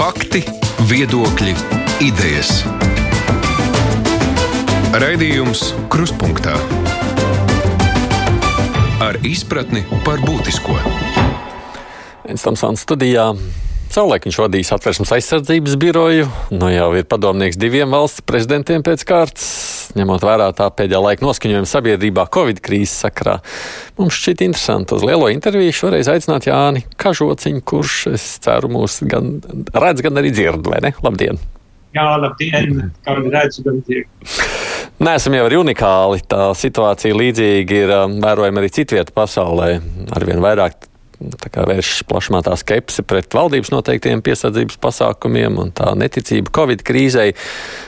Fakti, viedokļi, idejas. Raidījums Kruspunkta ar izpratni par būtisko. Viens Tamsons studijā. Savulaik viņš vadīs atversmes aizsardzības biroju, nu jau ir padomnieks diviem valsts prezidentiem pēc kārtas, ņemot vērā tā pēdējā laika noskaņojumu sabiedrībā Covid krīzes sakrā. Mums šķiet interesanti uz lielo interviju šoreiz aicināt Jāni Kažociņu, kurš, es ceru, mūs gan redz, gan arī dzird, vai ne? Labdien! Jā, labdien! Kā redzu, gan dzird. Neesam jau arī unikāli. Tā situācija līdzīga ir um, vērojama arī citvietā pasaulē. Arvien vairāk vēršas plašumā tā skepse pret valdības noteiktiem piesardzības pasākumiem un tā neticība Covid krīzei.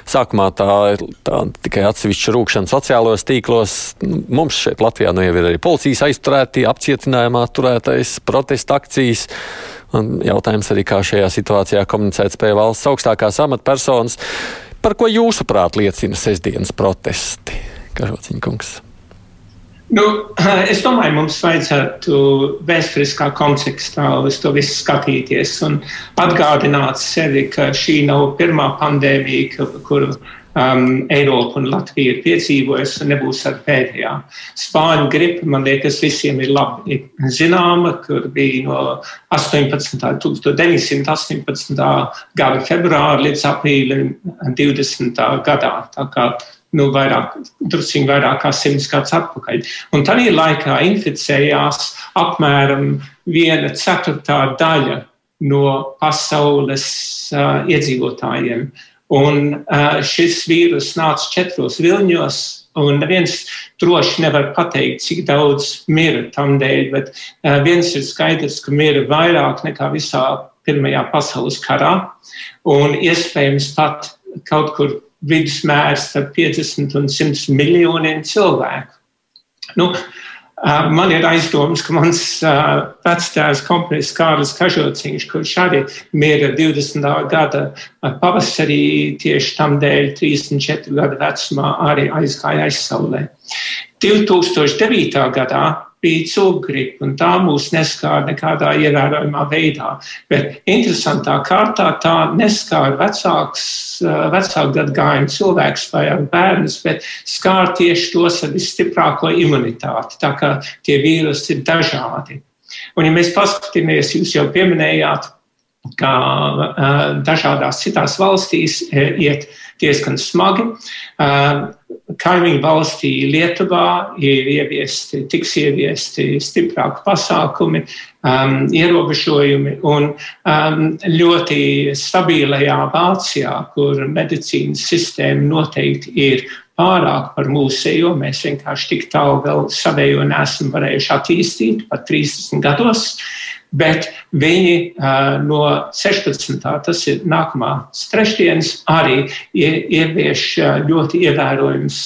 Sākumā tā ir tā tikai atsevišķa rūkšana sociālajos tīklos. Mums šeit Latvijā nu jau ir arī policijas aizturēti, apcietinājumā turētais protesta akcijas. Un jautājums arī, kā šajā situācijā komunicēt spēja valsts augstākās amatpersonas. Par ko jūsuprāt liecina sestdienas protesti? Kažociņkungs. Nu, es domāju, mums vajadzētu vēsturiskā kontekstā uz to visu skatīties un atgādināt sevi, ka šī nav pirmā pandēmija, kuru um, Eiropa un Latvija ir piedzīvojusi, nebūs ar pēdējā. Spāņu gripa, man liekas, visiem ir labi zināma, kur bija no 18. 1918. gada februāra līdz aprīlim 20. gadā. Tā kā nu, vairāk, drusciņi vairāk kā simts gadus atpakaļ. Un tādā laikā inficējās apmēram viena ceturtā daļa no pasaules uh, iedzīvotājiem. Un uh, šis vīrus nāca četros viļņos, un neviens droši nevar pateikt, cik daudz mira tam dēļ, bet uh, viens ir skaidrs, ka mira vairāk nekā visā Pirmajā pasaules karā, un iespējams pat kaut kur vidusmērs starp 50 un 100 miljoniem cilvēku. Nu, Man ir aizdoms, ka mans uh, vectēvs komponists Kārlis Kažociņš, kurš arī mira 20. gada pavasarī, tieši tam dēļ 34 gadu vecumā arī aizgāja aizsaulē. 2009. gadā bija cūkgripa, un tā mūs neskāra nekādā ievērojamā veidā. Bet interesantā kārtā tā neskāra vecāks, vecāku gadgājumu cilvēkus vai bērnus, bet skāra tieši tos ar visstiprāko imunitāti. Tā kā tie vīrusi ir dažādi. Un, ja mēs paskatāmies, jūs jau pieminējāt, uh, dažādās citās valstīs iet diezgan smagi. Uh, kaimiņu valstī Lietuvā ir ieviesti, tiks ieviesti stiprāki pasākumi, um, ierobežojumi un um, ļoti stabilajā Vācijā, kur medicīnas sistēma noteikti ir pārāk par mūsējo. Mēs vienkārši tik tālu vēl savējo nesam varējuši attīstīt pat 30 gados. Bet viņi no 16. tas ir nākamās trešdienas, arī ievieš ļoti ievērojams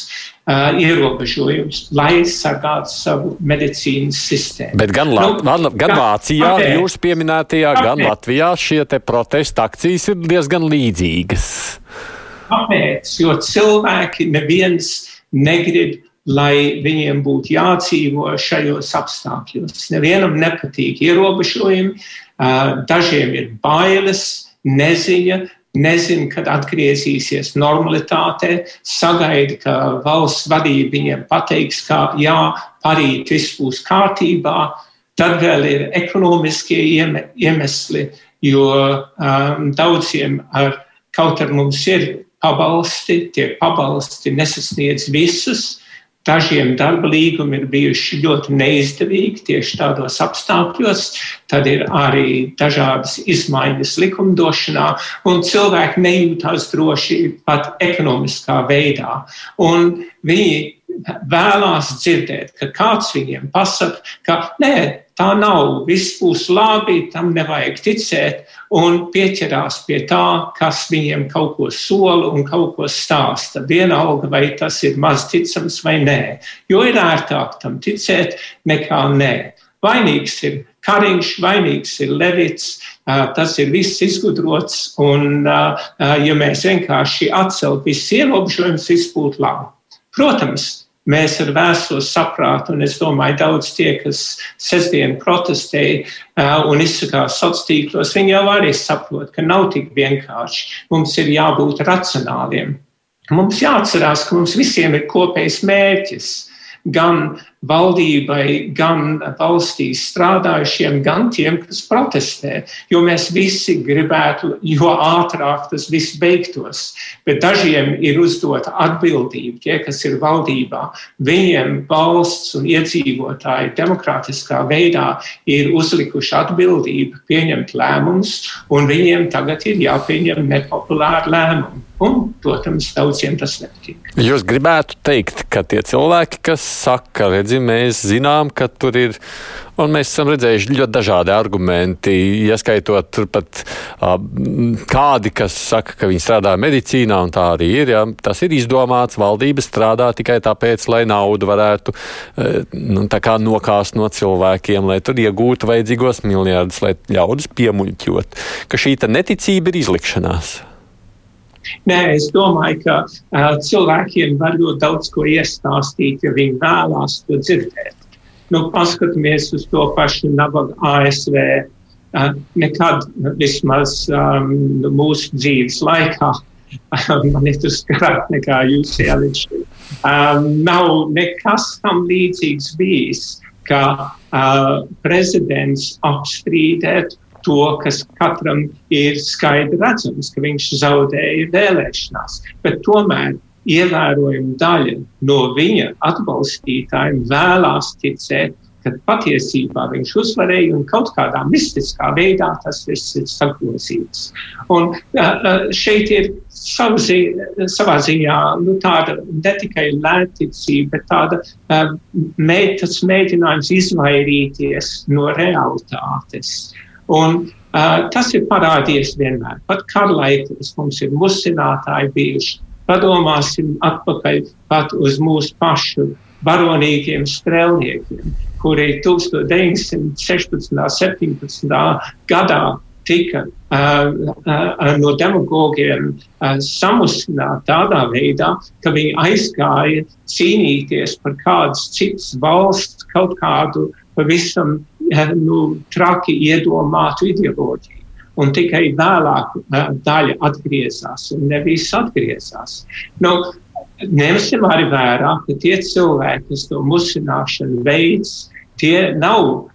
ierobežojums, lai sargātu savu medicīnas sistēmu. Bet gan, La nu, gan Vācijā, kāpēc? jūs pieminētajā, kāpēc? gan Latvijā šie protesta akcijas ir diezgan līdzīgas. Kāpēc? Jo cilvēki neviens negrib lai viņiem būtu jādzīvo šajos apstākļos. Nevienam nepatīk ierobežojumi, dažiem ir bailes, neziņa, nezina, kad atgriezīsies normalitāte, sagaida, ka valsts vadība viņiem pateiks, ka jā, parīt viss būs kārtībā. Tad vēl ir ekonomiskie iemesli, jo um, daudziem ar, kaut ar mums ir pabalsti, tie pabalsti nesasniedz visus, Dažiem darba līgumi ir bijuši ļoti neizdevīgi tieši tādos apstākļos. Tad ir arī dažādas izmaiņas likumdošanā, un cilvēki nejūtās droši pat ekonomiskā veidā. Un viņi vēlās dzirdēt, ka kāds viņiem pasaka, ka nē, tā nav, viss būs labi, tam nevajag ticēt un pieķerās pie tā, kas viņiem kaut ko sola un kaut ko stāsta. Vienalga, vai tas ir maz ticams vai nē. Jo ir ērtāk tam ticēt nekā nē. Vainīgs ir Kariņš, vainīgs ir Levits, tas ir viss izgudrots, un ja mēs vienkārši atceltu visus ierobežojumus, viss būtu labi. Protams, mēs ar vēso saprātu, un es domāju, daudz tie, kas sestdien protestēja un izsakās sociālos tīklos, viņi jau arī saprot, ka nav tik vienkārši. Mums ir jābūt racionāliem. Mums jāatcerās, ka mums visiem ir kopējs mērķis gan valdībai, gan valstī strādājušiem, gan tiem, kas protestē. Jo mēs visi gribētu, jo ātrāk tas viss beigtos. Bet dažiem ir uzdota atbildība, tie, kas ir valdībā. Viņiem valsts un iedzīvotāji demokrātiskā veidā ir uzlikuši atbildību pieņemt lēmumus, un viņiem tagad ir jāpieņem nepopulāri lēmumi. Un, protams, daudziem tas nepatīk. Jūs gribētu teikt, ka tie cilvēki, kas saka, redzi, mēs zinām, ka tur ir, un mēs esam redzējuši ļoti dažādi argumenti, ieskaitot turpat uh, kādi, kas saka, ka viņi strādā medicīnā, un tā arī ir. Ja, tas ir izdomāts, valdība strādā tikai tāpēc, lai naudu varētu uh, nu, nokāst no cilvēkiem, lai tur iegūtu vajadzīgos miljardus, lai ļaudis piemuļķot, ka šī neticība ir izlikšanās. Nē, es domāju, ka uh, cilvēkiem var ļoti daudz ko iestāstīt, ja viņi vēlās to dzirdēt. Nu, paskatāmies uz to pašu nabaga ASV. Uh, nekad, vismaz um, mūsu dzīves laikā, man ir tas garāk nekā jūs ieliču. Um, nav nekas tam līdzīgs bijis, ka uh, prezidents apstrīdētu to, kas katram ir skaidri redzams, ka viņš zaudēja vēlēšanās. Bet tomēr ievērojama daļa no viņa atbalstītājiem vēlās ticēt, ka patiesībā viņš uzvarēja un kaut kādā mistiskā veidā tas viss ir sagrozīts. Un šeit ir zi, savā ziņā nu, tāda ne tikai lētticība, bet tāda mē, mēģinājums izvairīties no realitātes. Un, uh, tas ir parādījies vienmēr. Pat kara laikos mums ir musinātāji bijuši. Padomāsim atpakaļ pat uz mūsu pašu varonīgiem strēlniekiem, kuri 1916. un 17. gadā tika uh, uh, no demagogiem uh, samusināti tādā veidā, ka viņi aizgāja cīnīties par kādas citas valsts kaut kādu pavisam nu, traki iedomātu ideoloģiju. Un tikai vēlāk daļa atgriezās, un ne viss atgriezās. Nu, Ņemsim arī vērā, ka tie cilvēki, kas to musināšanu veids, tie nav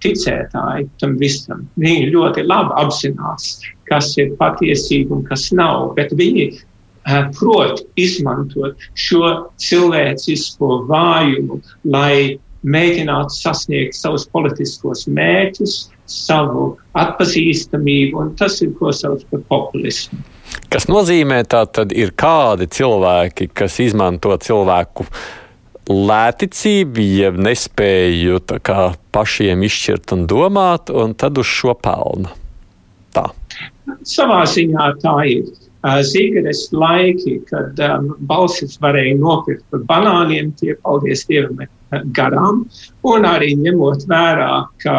ticētāji tam visam. Viņi ļoti labi apzinās, kas ir patiesība un kas nav, bet viņi uh, prot izmantot šo cilvēcisko vājumu, lai mēģināt sasniegt savus politiskos mērķus, savu atpazīstamību, un tas ir ko sauc par populismu. Kas nozīmē, ka ir kādi cilvēki, kas izmanto cilvēku lēticību, jeb nespēju kā, pašiem izšķirt un domāt, un tad uz šo pelnu. Tā. Savā ziņā tā ir. Zīgeres laiki, kad um, balsis varēja nopirkt par banāniem, tie, paldies Dievam, garām, un arī ņemot vērā, ka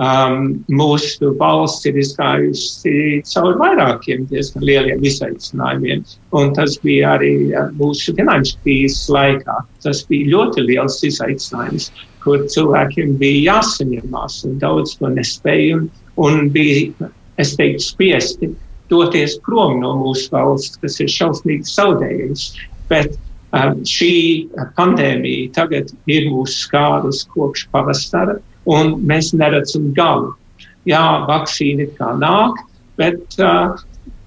um, mūsu valsts ir izgājusi cauri vairākiem diezgan lieliem izaicinājumiem, un tas bija arī mūsu finanšu krīzes laikā. Tas bija ļoti liels izaicinājums, kur cilvēkiem bija jāsaņemās, un daudz to nespēja, un, un bija, es teiktu, spiesti doties prom no mūsu valsts, kas ir šausmīgi zaudējums. Bet šī pandēmija tagad ir mūsu skārus kopš pavasara, un mēs neredzam galu. Jā, vakcīna kā nāk, bet uh,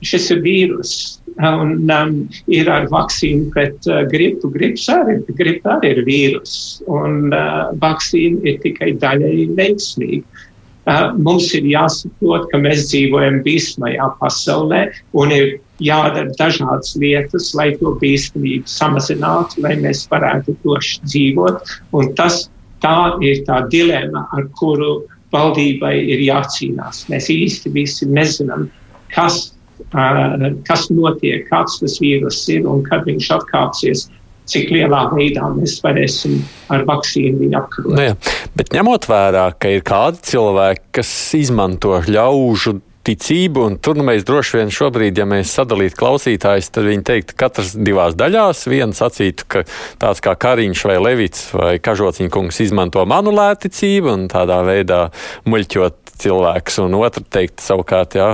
šis ir vīrus. Un um, ir ar vakcīnu pret uh, gripu. Grips arī, gripa arī ir vīrus, un uh, vakcīna ir tikai daļēji veiksmīga. Uh, mums ir jāsaprot, ka mēs dzīvojam bīstamajā pasaulē, un ir jādara dažādas lietas, lai to bīstamību samazinātu, lai mēs varētu droši dzīvot. Un tas tā ir tā dilema, ar kuru valdībai ir jācīnās. Mēs īsti visi nezinām, kas, uh, kas notiek, kāds tas vīrus ir un kad viņš atkāpsies cik lielā veidā mēs varēsim ar vakcīnu viņu apkarot. Nu jā, bet ņemot vērā, ka ir kādi cilvēki, kas izmanto ļaužu ticību, un tur nu, mēs droši vien šobrīd, ja mēs sadalītu klausītājus, tad viņi teiktu, ka katrs divās daļās. Viens sacītu, ka tāds kā Kariņš vai Levits vai Kažociņa kungs izmanto manu lēticību un tādā veidā muļķot cilvēks, un otra teikt savukārt, jā,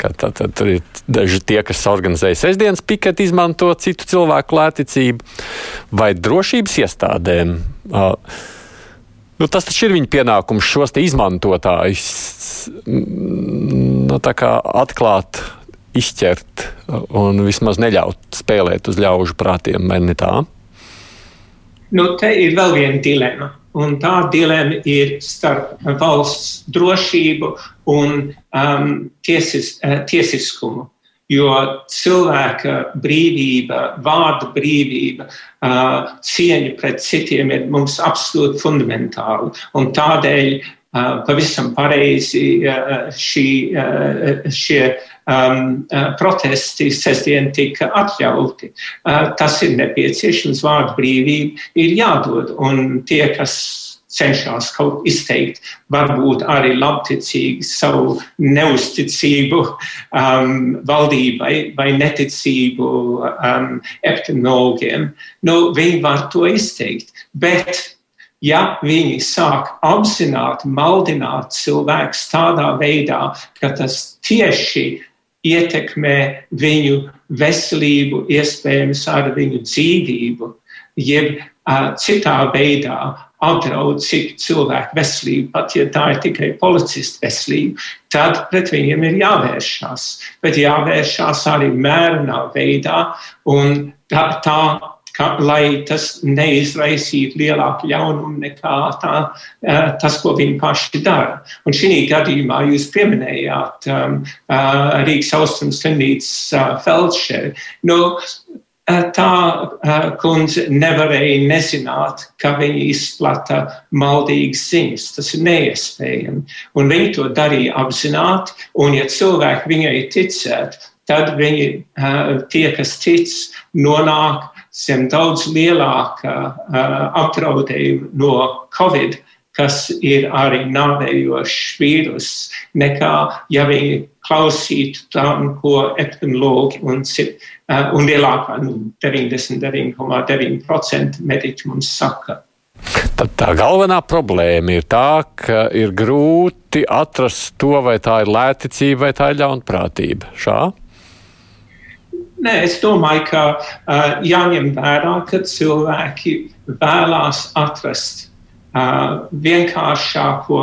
ka tā, tā, tur ir daži tie, kas organizēja sestdienas piketu, izmanto citu cilvēku lēticību vai drošības iestādēm. Uh, Nu, tas taču ir viņa pienākums šos izmantotājus nu, atklāt, izķert un vismaz neļaut spēlēt uz ļaužu prātiem, vai ne tā? Nu, te ir vēl viena dilema. Un tā dilema ir starp valsts drošību un um, tiesis, uh, tiesiskumu jo cilvēka brīvība, vārda brīvība, cieņa pret citiem ir mums absolūti fundamentāli. Un tādēļ pavisam pareizi šī, šie um, protesti sestdien tika atļauti. Uh, tas ir nepieciešams, vārdu brīvība ir jādod. Un tie, kas cenšas kaut izteikt, varbūt arī labticīgi savu neusticību um, valdībai vai neticību um, epidemiologiem. Nu, viņi var to izteikt, bet ja viņi sāk apzināti maldināt cilvēkus tādā veidā, ka tas tieši ietekmē viņu veselību, iespējams, ar viņu dzīvību, jeb citā veidā apdraud citu cilvēku veselību, pat ja tā ir tikai policista veselība, tad pret viņiem ir jāvēršās. Bet jāvēršās arī mērenā veidā un tā, tā ka, lai tas neizraisītu lielāku ļaunumu nekā tā, tas, ko viņi paši dara. Un šī gadījumā jūs pieminējāt um, Rīgas austrums slimnīcas uh, feldšeri. Nu, Eh, tā eh, kundze nevarēja nezināt, ka viņi izplata maldīgas ziņas. Tas ir neiespējami. Un viņi to darīja apzināti, un ja cilvēki viņai ticētu, tad viņi, eh, tie, kas tic, nonāk zem daudz lielāka apdraudējuma no Covid kas ir arī nāvējošs vīrus, nekā ja viņi klausītu tam, ko epidemiologi un, un lielākā, nu, 99,9% mediķi mums saka. Tad tā galvenā problēma ir tā, ka ir grūti atrast to, vai tā ir lētticība vai tā ir ļaunprātība. Šā? Nē, es domāju, ka uh, jāņem vērā, ka cilvēki vēlās atrast vienkāršāko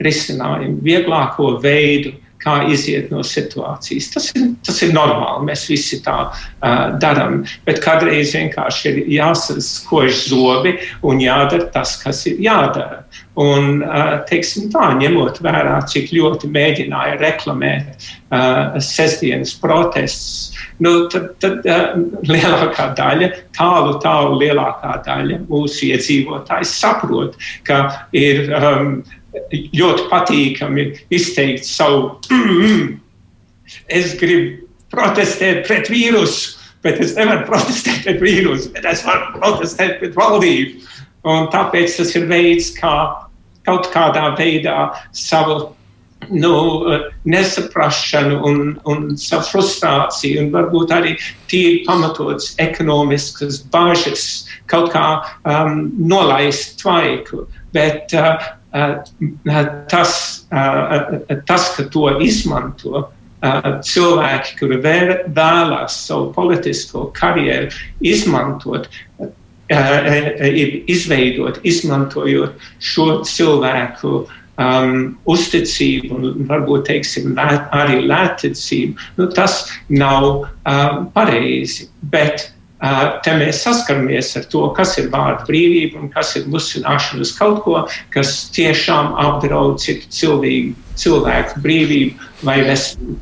risinājumu, vieglāko veidu, kā iziet no situācijas. Tas ir, tas ir normāli, mēs visi tā uh, darām, bet kādreiz vienkārši ir jāsaskož zobi un jādara tas, kas ir jādara. Un, uh, teiksim tā, ņemot vērā, cik ļoti mēģināja reklamēt uh, sestdienas protestus, nu, tad, tad uh, lielākā daļa, tālu, tālu lielākā daļa mūsu iedzīvotājs saprot, ka ir um, ļoti patīkami izteikt savu, mm, es gribu protestēt pret vīrusu, bet es nevaru protestēt pret vīrusu, bet es varu protestēt pret valdību. Un tāpēc tas ir veids, kā kaut kādā veidā savu nu, nesaprašanu un, un savu frustrāciju, un varbūt arī tīri pamatots ekonomiskas bažas, kaut kā um, nolaist tvaiku. Bet uh, tas, tas, ka to izmanto cilvēki, kuri vēlās savu politisko karjeru izmantot, izveidot, izmantojot šo cilvēku um, uzticību un varbūt teiksim, lēt, arī lētticību, nu, tas nav um, pareizi. Bet Te mēs saskaramies ar to, kas ir vārda brīvība un kas ir musināšana uz kaut ko, kas tiešām apdraud citu cilvēku, cilvēku brīvību vai veselību.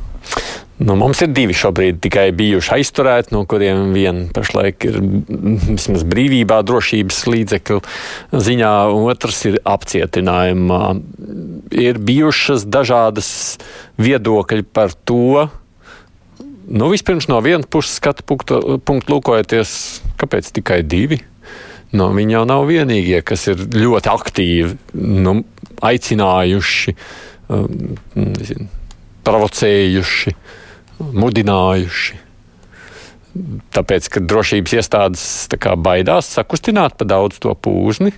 Nu, mums ir divi šobrīd tikai bijuši aizturēti, no kuriem viena pašlaik ir vismaz brīvībā, drošības līdzekļu ziņā, otrs ir apcietinājumā. Ir bijušas dažādas viedokļi par to, Nu, vispirms no vienas puses skatu punktu, punktu lūkojoties, kāpēc tikai divi? Nu, viņi jau nav vienīgie, kas ir ļoti aktīvi nu, aicinājuši um, nezinu, provocējuši, mudinājuši. Tāpēc, ka drošības iestādes kā, baidās sakustināt pa daudz to pūzni.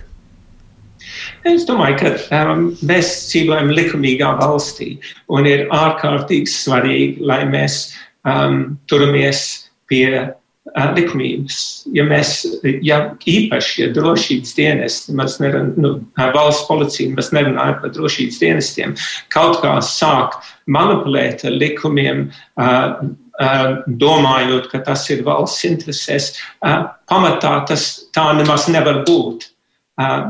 Es domāju, ka um, mēs dzīvojam likumīgā valstī un ir ārkārtīgi svarīgi, lai mēs um, turamies pie likumības. Ja mēs, ja īpaši, ja drošības dienesti, mēs nerun, nu, valsts policija, mēs nerunājam par drošības dienestiem, kaut kā sāk manipulēt ar likumiem, domājot, ka tas ir valsts interesēs. Pamatā tas tā nemaz nevar būt.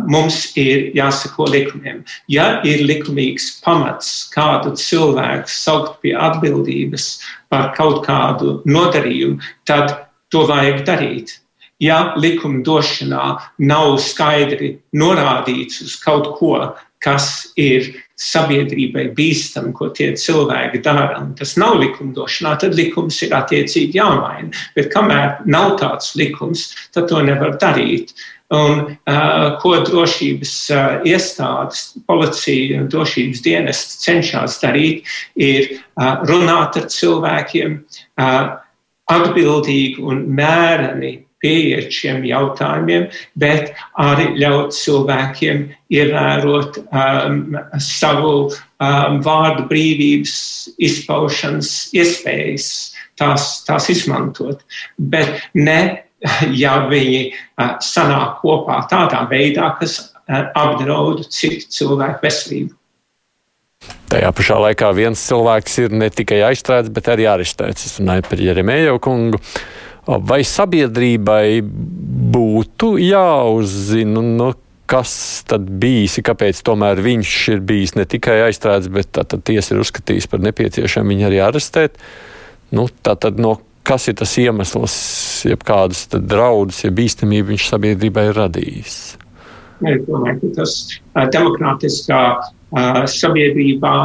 Mums ir jāsako likumiem. Ja ir likumīgs pamats kādu cilvēku saukt pie atbildības par kaut kādu nodarījumu, tad to vajag darīt. Ja likuma došanā nav skaidri norādīts uz kaut ko, kas ir sabiedrībai bīstami, ko tie cilvēki dara, un tas nav likumdošanā, tad likums ir attiecīgi jāmaina. Bet kamēr nav tāds likums, tad to nevar darīt. Un, uh, ko drošības uh, iestādes, policija un drošības dienests cenšas darīt, ir uh, runāt ar cilvēkiem uh, atbildīgi un mēreni pieiet šiem jautājumiem, bet arī ļaut cilvēkiem ievērot um, savu um, vārdu brīvības izpaušanas iespējas, tās, tās izmantot. Bet ne, ja viņi sanāk kopā tādā veidā, kas apdraud citu cilvēku veselību. Tajā pašā laikā viens cilvēks ir ne tikai aizturēts, bet arī arestēts. Es runāju par Jeremēju kungu. Vai sabiedrībai būtu jāuzzina, nu, kas tad bijis, kāpēc tomēr viņš ir bijis ne tikai aizturēts, bet tā, tiesa ir uzskatījusi par nepieciešamu viņu arī arestēt? Nu, tā tad no kas ir tas iemesls, jeb kādas draudus, ja bīstamību viņš sabiedrībai ir radījis? Es domāju, ka tas demokrātiskā sabiedrībā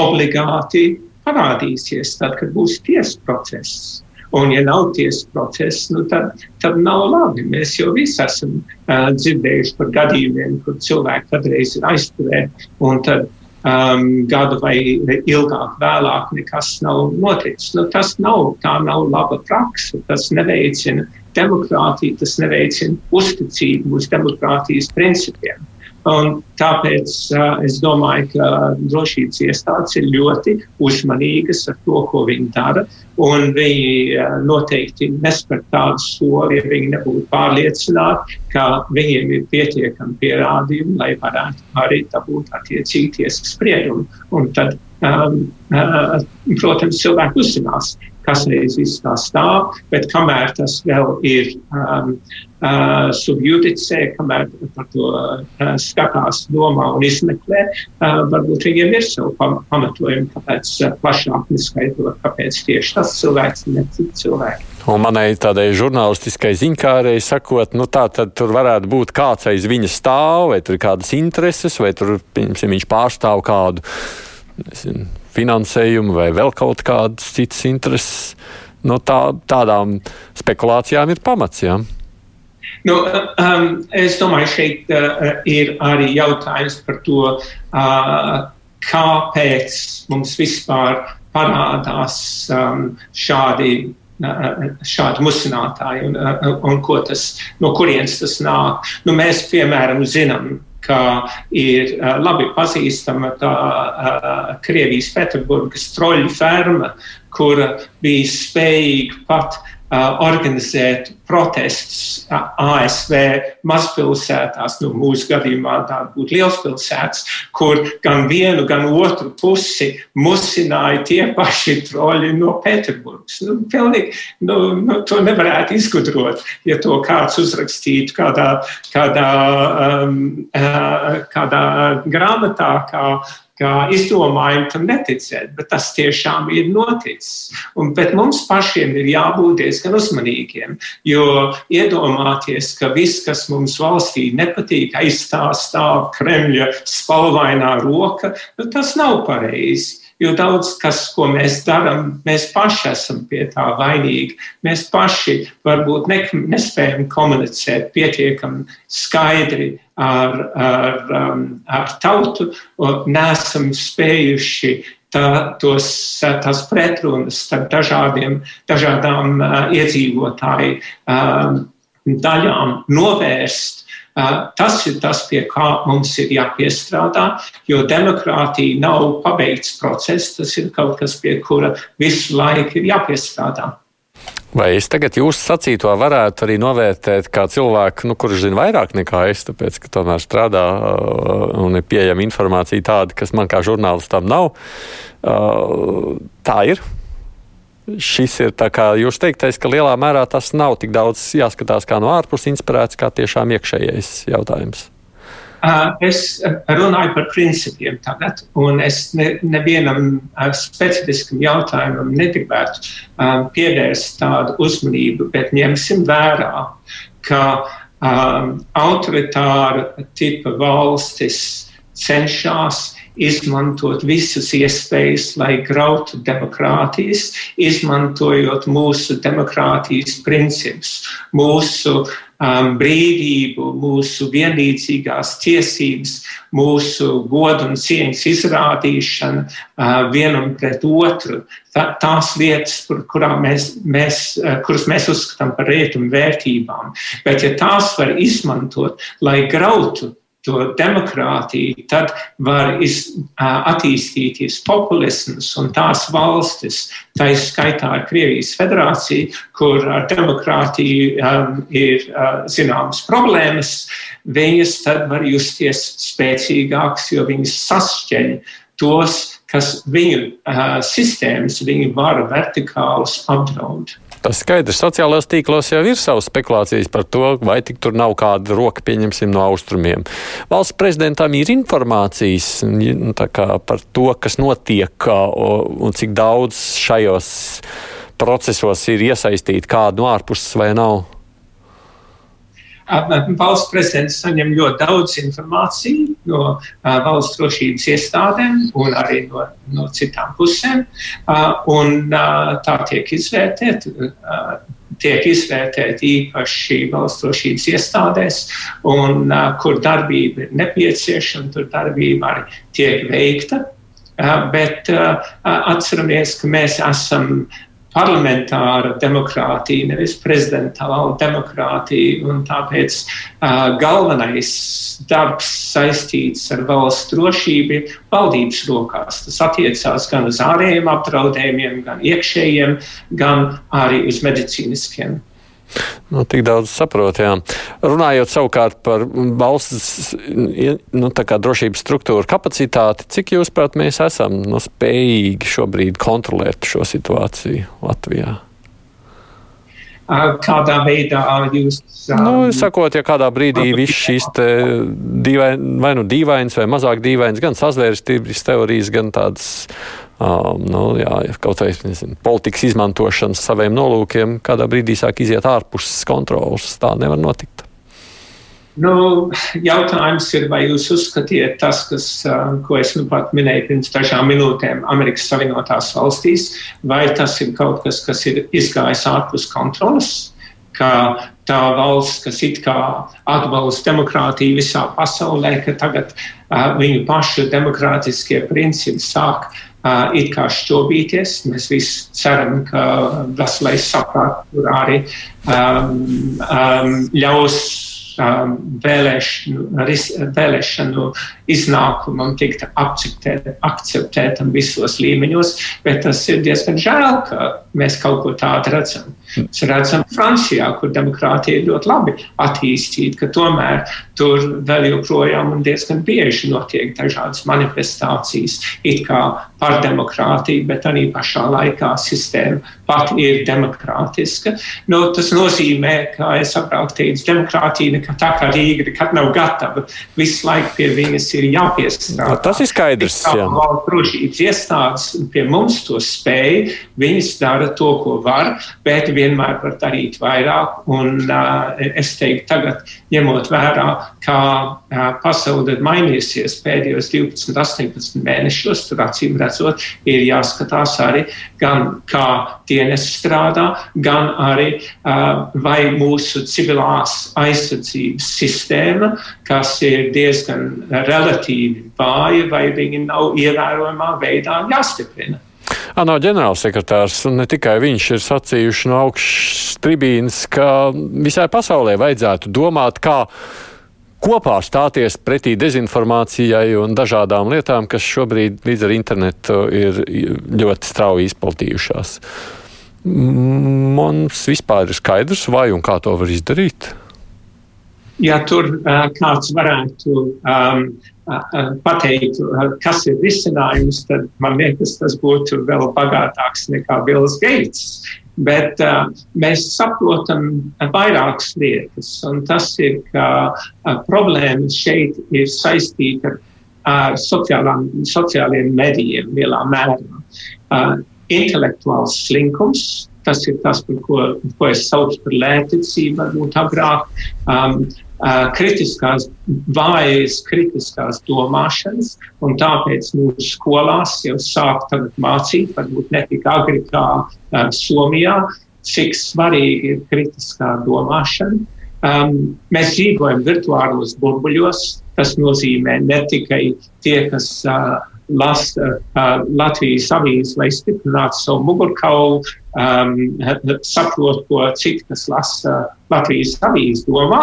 obligāti parādīsies tad, kad būs tiesas process. Un, ja nav tiesas process, nu, tad, tad nav labi. Mēs jau visi esam uh, dzirdējuši par gadījumiem, kur cilvēki kādreiz ir aizturēti, un tad um, gadu vai ilgāk vēlāk nekas nav noticis. Nu, tas nav, tā nav laba praksa. Tas neveicina demokrātiju, tas neveicina uzticību uz demokrātijas principiem. Un tāpēc uh, es domāju, ka drošības iestādes ir ļoti uzmanīgas ar to, ko viņi dara. Viņi uh, noteikti nespēr tādu soli, ja viņi nebūtu pārliecināti, ka viņiem ir pietiekami pierādījumi, lai varētu arī dabūt attiecīgi tiesas spriedumu. Un tad, um, uh, protams, cilvēki uzzinās, kas reiz viss tā stāv, bet kamēr tas vēl ir um, uh, subjudicē, kamēr par to uh, skatās, domā un izmeklē, uh, varbūt viņiem ir savu pamatojumi, kāpēc uh, plašāk neskaitot, kāpēc tieši tas cilvēks un ne citi cilvēki. Un manai tādai žurnālistiskai ziņkārai sakot, nu tā tad tur varētu būt kāds aiz viņa stāv, vai tur ir kādas intereses, vai tur, piemēram, viņš pārstāv kādu, nezinu, finansējumu vai vēl kaut kādas citas intereses. No tā, tādām spekulācijām ir pamats. Ja? Nu, um, es domāju, šeit uh, ir arī jautājums par to, uh, kāpēc mums vispār parādās um, šādi, uh, šādi musinātāji un, uh, un tas, no kurienes tas nāk. Nu, mēs, piemēram, zinām, ka ir labi pazīstama tā Krievijas Pēterburgas troļu ferma, kura bija spējīga pat organizēt protestus ASV mazpilsētās, nu, mūsu gadījumā tā būtu lielspilsētas, kur gan vienu, gan otru pusi musināja tie paši troļi no Pēterburgas. Nu, pilnīgi, nu, nu, to nevarētu izgudrot, ja to kāds uzrakstītu kādā, kādā, um, kādā grāmatā, kā kā izdomājumi tam neticēt, bet tas tiešām ir noticis. Un, bet mums pašiem ir jābūt diezgan uzmanīgiem, jo iedomāties, ka viss, kas mums valstī nepatīk, aizstāv Kremļa spalvainā roka, nu, tas nav pareizi. Jo daudz kas, ko mēs darām, mēs paši esam pie tā vainīgi. Mēs paši varbūt ne, nespējam komunicēt pietiekami skaidri ar, ar, um, ar tautu, nesam spējuši tā, tos, tās pretrunas starp dažādiem, dažādām uh, iedzīvotāju uh, daļām novērst. Tas ir tas, pie kā mums ir jāpiestrādā, jo demokrātija nav pabeigts process, tas ir kaut kas, pie kura visu laiku ir jāpiestrādā. Vai es tagad jūsu sacīto varētu arī novērtēt kā cilvēku, nu, kurš zina vairāk nekā es, tāpēc, ka tomēr strādā un ir pieejama informācija tāda, kas man kā žurnālistam nav. Tā ir. Šis ir tā kā jūs teiktais, ka lielā mērā tas nav tik daudz jāskatās kā no ārpuses inspirēts, kā tiešām iekšējais jautājums. Es runāju par principiem tagad, un es ne, nevienam specifiskam jautājumam negribētu pievērst tādu uzmanību, bet ņemsim vērā, ka um, autoritāra tipa valstis cenšas izmantot visas iespējas, lai grautu demokrātijas, izmantojot mūsu demokrātijas principus, mūsu um, brīvību, mūsu vienlīdzīgās tiesības, mūsu godu un cieņas izrādīšanu uh, vienam pret otru. Tā, tās lietas, kur, mēs, mēs, uh, kuras mēs uzskatām par rietumu vērtībām, bet ja tās var izmantot, lai grautu to demokrātiju, tad var iz, attīstīties populisms un tās valstis, tā izskaitā ar Krievijas federāciju, kur ar demokrātiju um, ir uh, zināmas problēmas, viņas tad var justies spēcīgākas, jo viņas sašķeļ tos, kas viņu uh, sistēmas, viņu varu vertikālus apdraud. Tas skaidrs, sociālajos tīklos jau ir savas spekulācijas par to, vai tik tur nav kāda roka, pieņemsim, no austrumiem. Valsts prezidentam ir informācijas nu, par to, kas notiek un cik daudz šajos procesos ir iesaistīti kādu no ārpuses vai nav. Valsts prezidents saņem ļoti daudz informāciju no valsts drošības iestādēm un arī no, no citām pusēm, un tā tiek izvērtēta. Tiek izvērtēta īpaši valsts drošības iestādēs, un kur darbība ir nepieciešama, tur darbība arī tiek veikta. Bet atceramies, ka mēs esam parlamentāra demokrātija, nevis prezidentāla demokrātija. Tāpēc uh, galvenais darbs saistīts ar valsts drošību ir valdības rokās. Tas attiecās gan uz ārējiem apdraudējumiem, gan iekšējiem, gan arī uz medicīniskiem. Nu, tik daudz saprot, jā. Runājot savukārt par valsts nu, drošības struktūru kapacitāti, cik jūs, prāt, mēs esam nu, spējīgi šobrīd kontrolēt šo situāciju Latvijā? Kādā veidā jūs. Nu, sakot, ja kādā brīdī viss šīs dīvain, vai nu dīvainas vai mazāk dīvainas, gan sazvērstības teorijas, gan tādas um, nu, jā, kaut vai nezinu, politikas izmantošanas saviem nolūkiem, kādā brīdī sāk iziet ārpus kontrolas. Tā nevar notikt. Nu, jautājums ir, vai jūs uzskatiet tas, kas, ko es nu pat minēju pirms dažām minūtēm Amerikas Savienotās valstīs, vai tas ir kaut kas, kas ir izgājis ārpus kontrolas, ka tā valsts, kas it kā atbalsta demokrātiju visā pasaulē, ka tagad uh, viņu pašu demokrātiskie principi sāk uh, it kā šķobīties. Mēs visi ceram, ka veselais saprāts tur arī um, um, ļaus um, vēlēšanu, vēlēšanu iznākumam tikt akceptētam visos līmeņos, bet tas ir diezgan žēl, ka mēs kaut ko tādu redzam. Mēs redzam Francijā, kur demokrātija ir ļoti labi attīstīta, ka tomēr tur vēl joprojām un diezgan bieži notiek dažādas manifestācijas it kā par demokrātiju, bet arī pašā laikā sistēma pat ir demokrātiska. Nu, tas nozīmē, ka es agrāk teicu, demokrātija nekad tā kā Rīga nekad nav gatava. Visu laiku pie viņas ir jāpiestrādā. No, tas ir skaidrs. Valsts drošības iestādes pie mums to spēj, viņas dara to, ko var, bet vienmēr var darīt vairāk. Un uh, es teiktu, tagad ņemot vērā, kā uh, pasaule ir mainījusies pēdējos 12, 18 mēnešos, tur acīm redzot, ir jāskatās arī gan kā dienas strādā, gan arī uh, vai mūsu civilās aizsardzības sistēma, kas ir diezgan relatīvi vāji vai viņi nav ievērojamā veidā jāstiprina. ANO ģenerālsekretārs ne tikai viņš ir sacījuši no augšas tribīnas, ka visai pasaulē vajadzētu domāt, kā kopā stāties pretī dezinformācijai un dažādām lietām, kas šobrīd līdz ar internetu ir ļoti strauji izplatījušās. Mums vispār ir skaidrs, vai un kā to var izdarīt? Ja tur uh, kāds varētu um, pateikt, kas ir risinājums, tad man liekas, tas būtu vēl bagātāks nekā Bills Gates. Bet uh, mēs saprotam vairākas lietas, un tas ir, ka uh, problēma šeit ir saistīta ar sociālām, sociāliem medijiem lielā mērā. Uh, intelektuāls slinkums, tas ir tas, par ko, ko es saucu par lētecību, varbūt agrāk. Um, kritiskās, vājas kritiskās domāšanas, un tāpēc mūsu skolās jau sāk mācīt, varbūt ne tik agri kā uh, Somijā, cik svarīgi ir kritiskā domāšana. Um, mēs dzīvojam virtuālos burbuļos. Tas nozīmē ne tikai tie, kas uh, lasa uh, Latvijas avīzes, lai stiprinātu savu mugurkaulu, um, saprot, ko citas lasa Latvijas avīzes domā,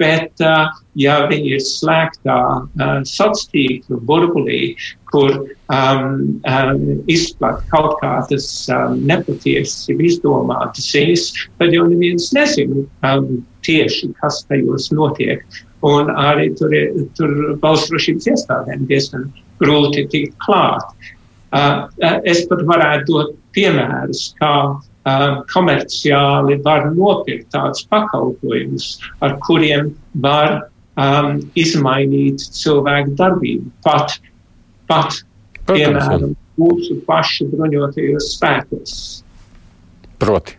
bet uh, ja viņi ir slēgtā uh, sociālā tīkla burbulī, kur um, um, izplat kaut kādas um, nepatiesas, izdomātas ziņas, tad jau neviens nezina um, tieši, kas tajos notiek. Un arī tur ir valsts drošības iestādēm diezgan grūti tikt klāt. Uh, es pat varētu dot piemērus, kā uh, komerciāli var nopirkt tādus pakalpojumus, ar kuriem var um, izmainīt cilvēku darbību. Pat, pat piemēram, mūsu pašu bruņotajos spēkos. Proti.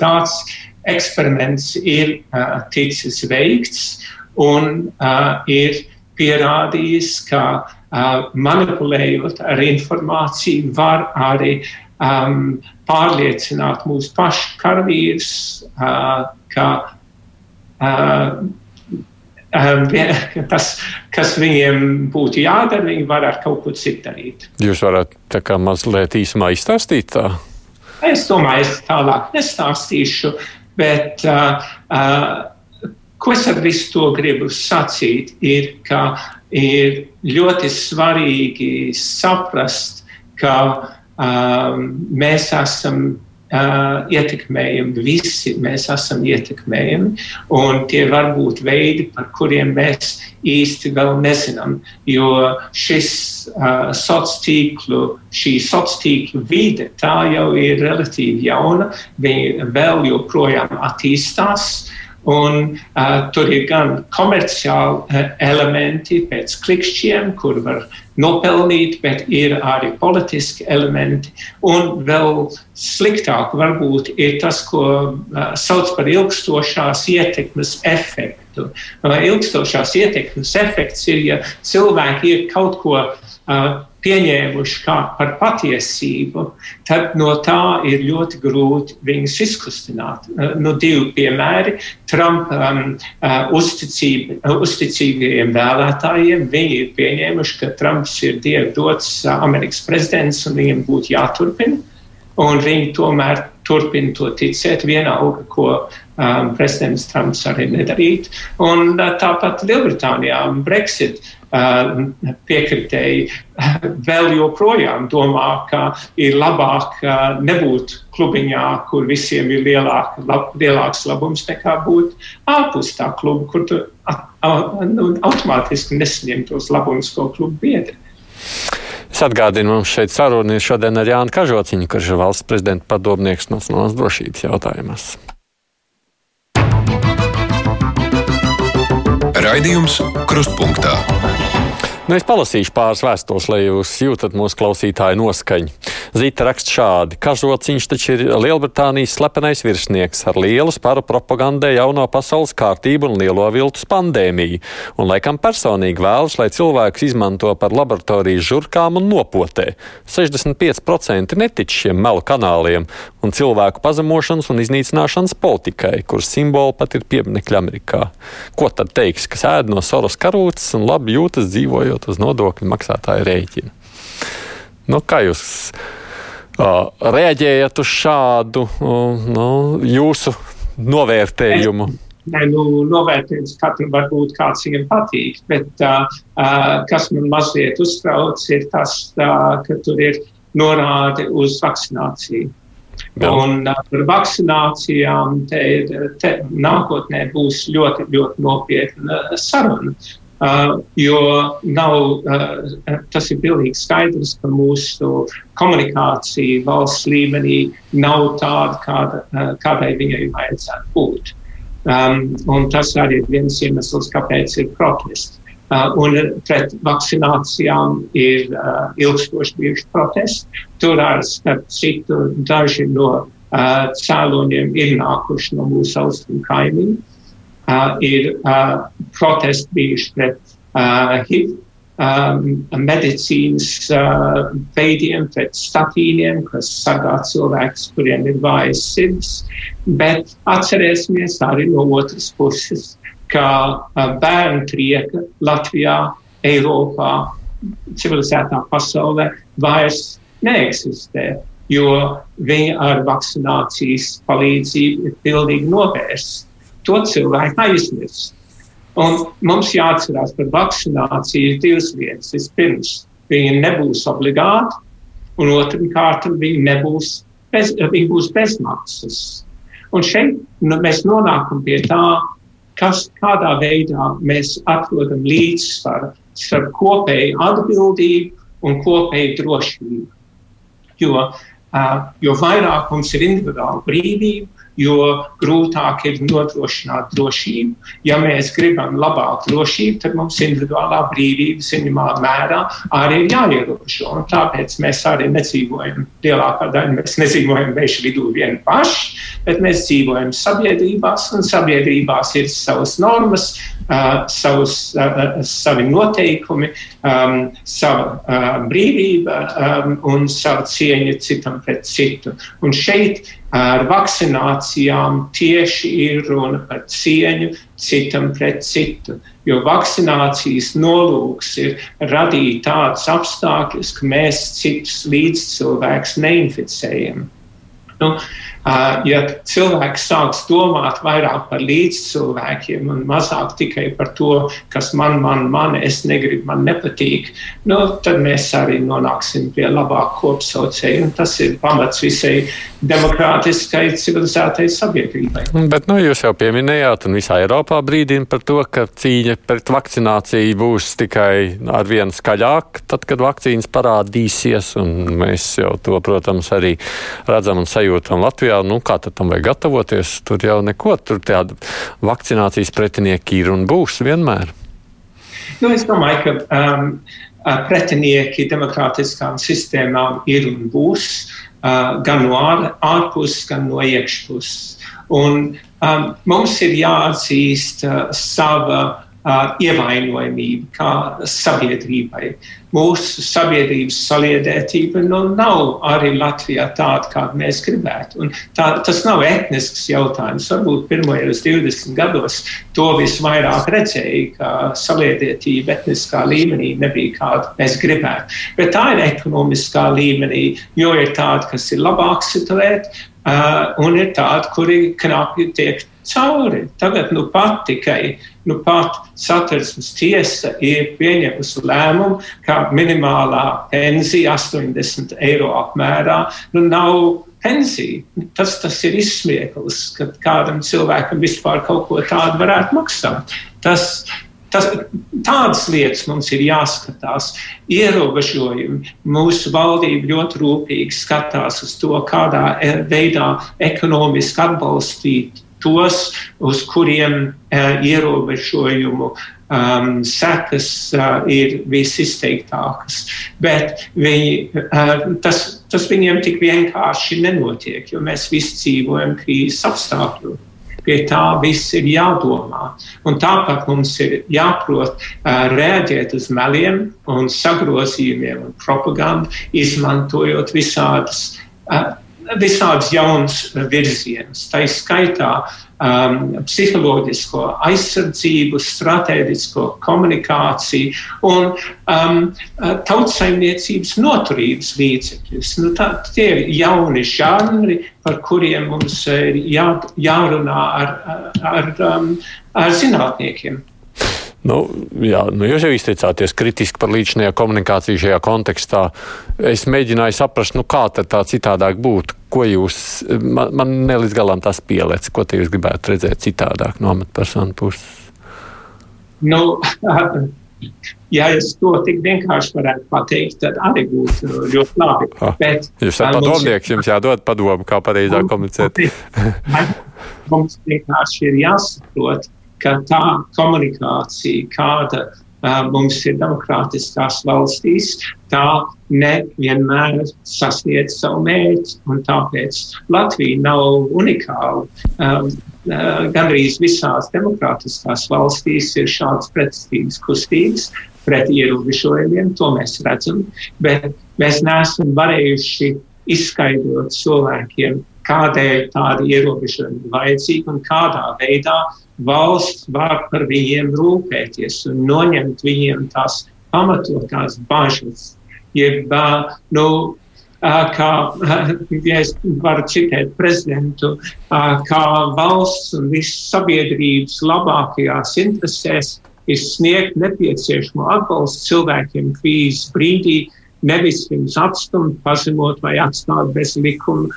Tāds eksperiments ir uh, ticis veikts un uh, ir pierādījis, ka uh, manipulējot ar informāciju, var arī um, pārliecināt mūsu pašu karavīrus, uh, ka uh, tas, kas viņiem būtu jādara, viņi var ar kaut ko citu darīt. Jūs varat tā kā mazliet īsumā izstāstīt tā? Es domāju, es tālāk nestāstīšu, bet uh, uh, Ko es ar visu to gribu sacīt, ir, ka ir ļoti svarīgi saprast, ka um, mēs esam uh, ietekmējami, visi mēs esam ietekmējami, un tie var būt veidi, par kuriem mēs īsti vēl nezinām, jo šis uh, sociālo tīklu, šī sociālo tīklu vide, tā jau ir relatīvi jauna, viņa vēl joprojām attīstās. Un, uh, tur ir gan komerciāli uh, elementi pēc klikšķiem, kur var nopelnīt, bet ir arī politiski elementi. Un vēl sliktāk varbūt ir tas, ko uh, sauc par ilgstošās ietekmes efektu. Uh, ilgstošās ietekmes efekts ir, ja cilvēki ir kaut ko uh, pieņēmuši kā par patiesību, tad no tā ir ļoti grūti viņus izkustināt. Eh, nu, divi piemēri - Trumpa um, uh, uzticīgajiem vēlētājiem. Viņi ir pieņēmuši, ka Trumps ir dievu dots uh, Amerikas prezidents un viņam būtu jāturpina. Un viņi tomēr turpina to ticēt, vienalga, ko um, prezidents Trumps arī nedarītu. Un tāpat Lielbritānijā Brexit uh, piekritēji uh, vēl joprojām domā, ka ir labāk nebūt klubiņā, kur visiem ir lielāk, lab, lielāks labums, nekā būt ārpus tā kluba, kur tu nu, automātiski nesaņem tos labumus, ko kluba biedri. Es atgādinu, mums šeit saruna ir šodien ar Jānu Kažociņu, kurš ir valsts prezidenta padomnieks nacionālās drošības jautājumos. Raidījums Krustpunktā. Nu, es palasīšu pāris vēstules, lai jūs jūtat mūsu klausītāju noskaņu. Zita raksta šādi: Kažociņš taču ir Lielbritānijas slepenais virsnieks ar lielu sparu propagandē jauno pasaules kārtību un lielo viltus pandēmiju, un laikam personīgi vēlas, lai cilvēks izmanto par laboratorijas žurkām un nopotē. 65% netic šiem melu kanāliem un cilvēku pazemošanas un iznīcināšanas politikai, kuras simboli pat ir pieminekļi Amerikā. Ko tad teiks, kas ēd no soras karūtes un labi jūtas dzīvojot uz nodokļu maksātāju rēķinu? Nu, kā jūs uh, reaģējat uz šādu uh, nu, jūsu novērtējumu? Nē, nu, novērtējums katram var būt kāds viņam patīk, bet uh, uh, kas man mazliet uztrauc, ir tas, uh, ka tur ir norāde uz vakcināciju. Jā. Un uh, par vakcinācijām te, te nākotnē būs ļoti, ļoti nopietna saruna. Uh, jo nav, uh, tas ir pilnīgi skaidrs, ka mūsu komunikācija valsts līmenī nav tāda, kāda, uh, kādai viņai vajadzētu būt. Um, tas arī ir viens iemesls, kāpēc ir protesti. Uh, un pret vakcinācijām ir uh, ilgstoši bijuši protesti. Tur ar starp citu daži no uh, cēloņiem ir nākuši no mūsu austrumu kaimiņu uh, ir uh, protesti bijuši pret uh, HIV um, medicīnas uh, veidiem, pret statīniem, kas sargā cilvēkus, kuriem ir vājas sirds. Bet atcerēsimies arī no otras puses, ka uh, bērnu trieka Latvijā, Eiropā, civilizētā pasaulē vairs neeksistē jo viņi ar vakcinācijas palīdzību ir pilnīgi novērsti to cilvēku aizmirst. Un mums jāatcerās par vakcināciju divas lietas. Vispirms, viņi nebūs obligāti, un otrkārt, viņi, nebūs bez, viņi būs bezmaksas. Un šeit nu, mēs nonākam pie tā, kas, kādā veidā mēs atrodam līdzsvaru starp kopēju atbildību un kopēju drošību. Jo, uh, jo vairāk mums ir individuāla brīvība, jo grūtāk ir nodrošināt drošību. Ja mēs gribam labāku drošību, tad mums individuālā brīvība zināmā mērā arī ir jāierobežo. Un tāpēc mēs arī nedzīvojam, lielākā daļa mēs nedzīvojam meža vidū vien paši, bet mēs dzīvojam sabiedrībās, un sabiedrībās ir savas normas, uh, savus, uh, savi noteikumi, um, sava uh, brīvība um, un sava cieņa citam pret citu. Un šeit Ar vakcinācijām tieši ir runa par cieņu citam pret citu, jo vakcinācijas nolūks ir radīt tādus apstākļus, ka mēs citus līdzcilvēkus neinficējam. Nu, ja cilvēks sāks domāt vairāk par līdzcilvēkiem un mazāk tikai par to, kas man, man, man, es negribu, man nepatīk, nu, tad mēs arī nonāksim pie labāka kopsaucēja. Tas ir pamats visai demokrātiskai, civilizētai sabiedrībai. Bet nu, jūs jau pieminējāt, un visā Eiropā brīdina par to, ka cīņa pret vakcināciju būs tikai ar vienu skaļāk, tad, kad vakcīnas parādīsies, un mēs jau to, protams, arī redzam un sajūtam Latvijā. Latvijā, nu, kā tam vajag gatavoties? Tur jau neko, tur tāda vakcinācijas pretinieki ir un būs vienmēr. Nu, es domāju, ka um, pretinieki demokrātiskām sistēmām ir un būs uh, gan no ār, ārpuses, gan no iekšpuses. Un um, mums ir jāatzīst uh, sava uh, ievainojamība kā sabiedrībai. Mūsu sabiedrības saliedētība nu, nav arī Latvijā tāda, kāda mēs gribētu. Un tā, tas nav etnisks jautājums. Varbūt pirmajos 20 gados to visvairāk redzēja, ka saliedētība etniskā līmenī nebija kāda mēs gribētu. Bet tā ir ekonomiskā līmenī, jo ir tāda, kas ir labāk situēta, uh, un ir tāda, kuri knapi tiek cauri. Tagad nu pat tikai nu pat satversmes tiesa ir pieņēmusi lēmumu, ka minimālā pensija 80 eiro apmērā nu nav pensija. Tas, tas ir izsmieklis, ka kādam cilvēkam vispār kaut ko tādu varētu maksāt. Tas, Tas, tādas lietas mums ir jāskatās. Ierobežojumi. Mūsu valdība ļoti rūpīgi skatās uz to, kādā veidā ekonomiski atbalstīt tos, uz kuriem uh, ierobežojumu um, sekas uh, ir visizteiktākas. Bet viņi, uh, tas tas viņiem tik vienkārši nenotiek, jo mēs visi dzīvojam krīzes apstākļos. Pie tā viss ir jādomā. Un tāpat mums ir jāprot uh, reaģēt uz meliem un sagrozījumiem un propagandu, izmantojot visādas, uh, visādas jaunas virzienas. Tā ir skaitā um, psiholoģisko aizsardzību, strateģisko komunikāciju un um, tautsaimniecības noturības līdzekļus. Nu, tā, tie ir jauni žanri, par kuriem mums ir jā, jārunā ar, ar, um, ar zinātniekiem. Nu, jā, nu jūs jau izteicāties kritiski par līdzinājā komunikāciju šajā kontekstā. Es mēģināju saprast, nu, kā tā citādāk būtu. Ko jūs, man, man ne līdz galam tas pielēc, ko te jūs gribētu redzēt citādāk no amatpersonu puses? Nu, ja es to tik vienkārši varētu pateikt, tad arī būtu ļoti labi. Bet, jūs esat padomnieks, jums jādod padomu, kā pareizāk komunicēt. mums vienkārši ir jāsaprot, ka tā komunikācija, kāda uh, mums ir demokrātiskās valstīs, tā nevienmēr sasniedz savu mērķi. Tāpēc Latvija nav unikāla. Um, uh, gandrīz visās demokrātiskās valstīs ir šādas pretstīgas kustības pret ierobežojumiem, to mēs redzam, bet mēs neesam varējuši izskaidrot cilvēkiem, kādēļ tādi ierobežojumi ir vajadzīgi un kādā veidā valsts var par viņiem rūpēties un noņemt viņiem tās pamatotās bažas. Jeb, nu, kā, ja es varu citēt prezidentu, kā valsts un visas sabiedrības labākajās interesēs ir sniegt nepieciešamo atbalstu cilvēkiem krīzes brīdī, nevis viņus atstumt, pazemot vai atstāt bez likuma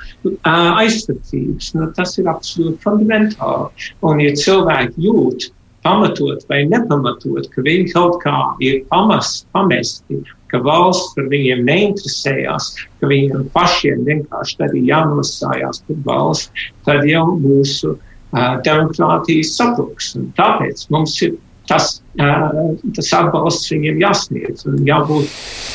aizsardzības. Nu, tas ir absolūti fundamentāli. Un, ja cilvēki jūt, pamatot vai nepamatot, ka viņi kaut kā ir pamas, pamesti, ka valsts par viņiem neinteresējās, ka viņiem pašiem vienkārši tad ir jānostājās par valsts, tad jau mūsu uh, demokrātijas sabruks. Un tāpēc mums ir tas, tas atbalsts viņiem jāsniedz un jābūt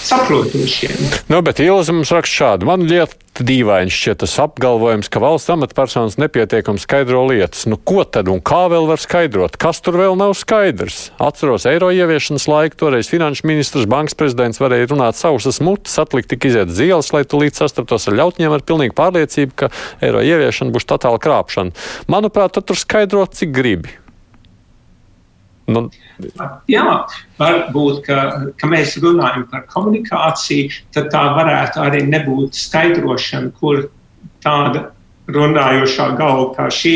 saprotošiem. Nu, bet Ilza mums raksta šādu. Man lieta dīvaini šķiet tas apgalvojums, ka valsts amatpersonas nepietiekami skaidro lietas. Nu, ko tad un kā vēl var skaidrot? Kas tur vēl nav skaidrs? Atceros eiro ieviešanas laiku, toreiz finanšu ministrs, bankas prezidents varēja runāt sausas mutes, atlikt tik iziet zīles, lai tu līdz sastaptos ar ļautņiem ar pilnīgu pārliecību, ka eiro ieviešana būs totāla krāpšana. Manuprāt, tur skaidrot, cik gribi. Nu. Jā, varbūt, ka, ka mēs runājam par komunikāciju, tad tā varētu arī nebūt skaidrošana, kur tāda runājošā galva kā šī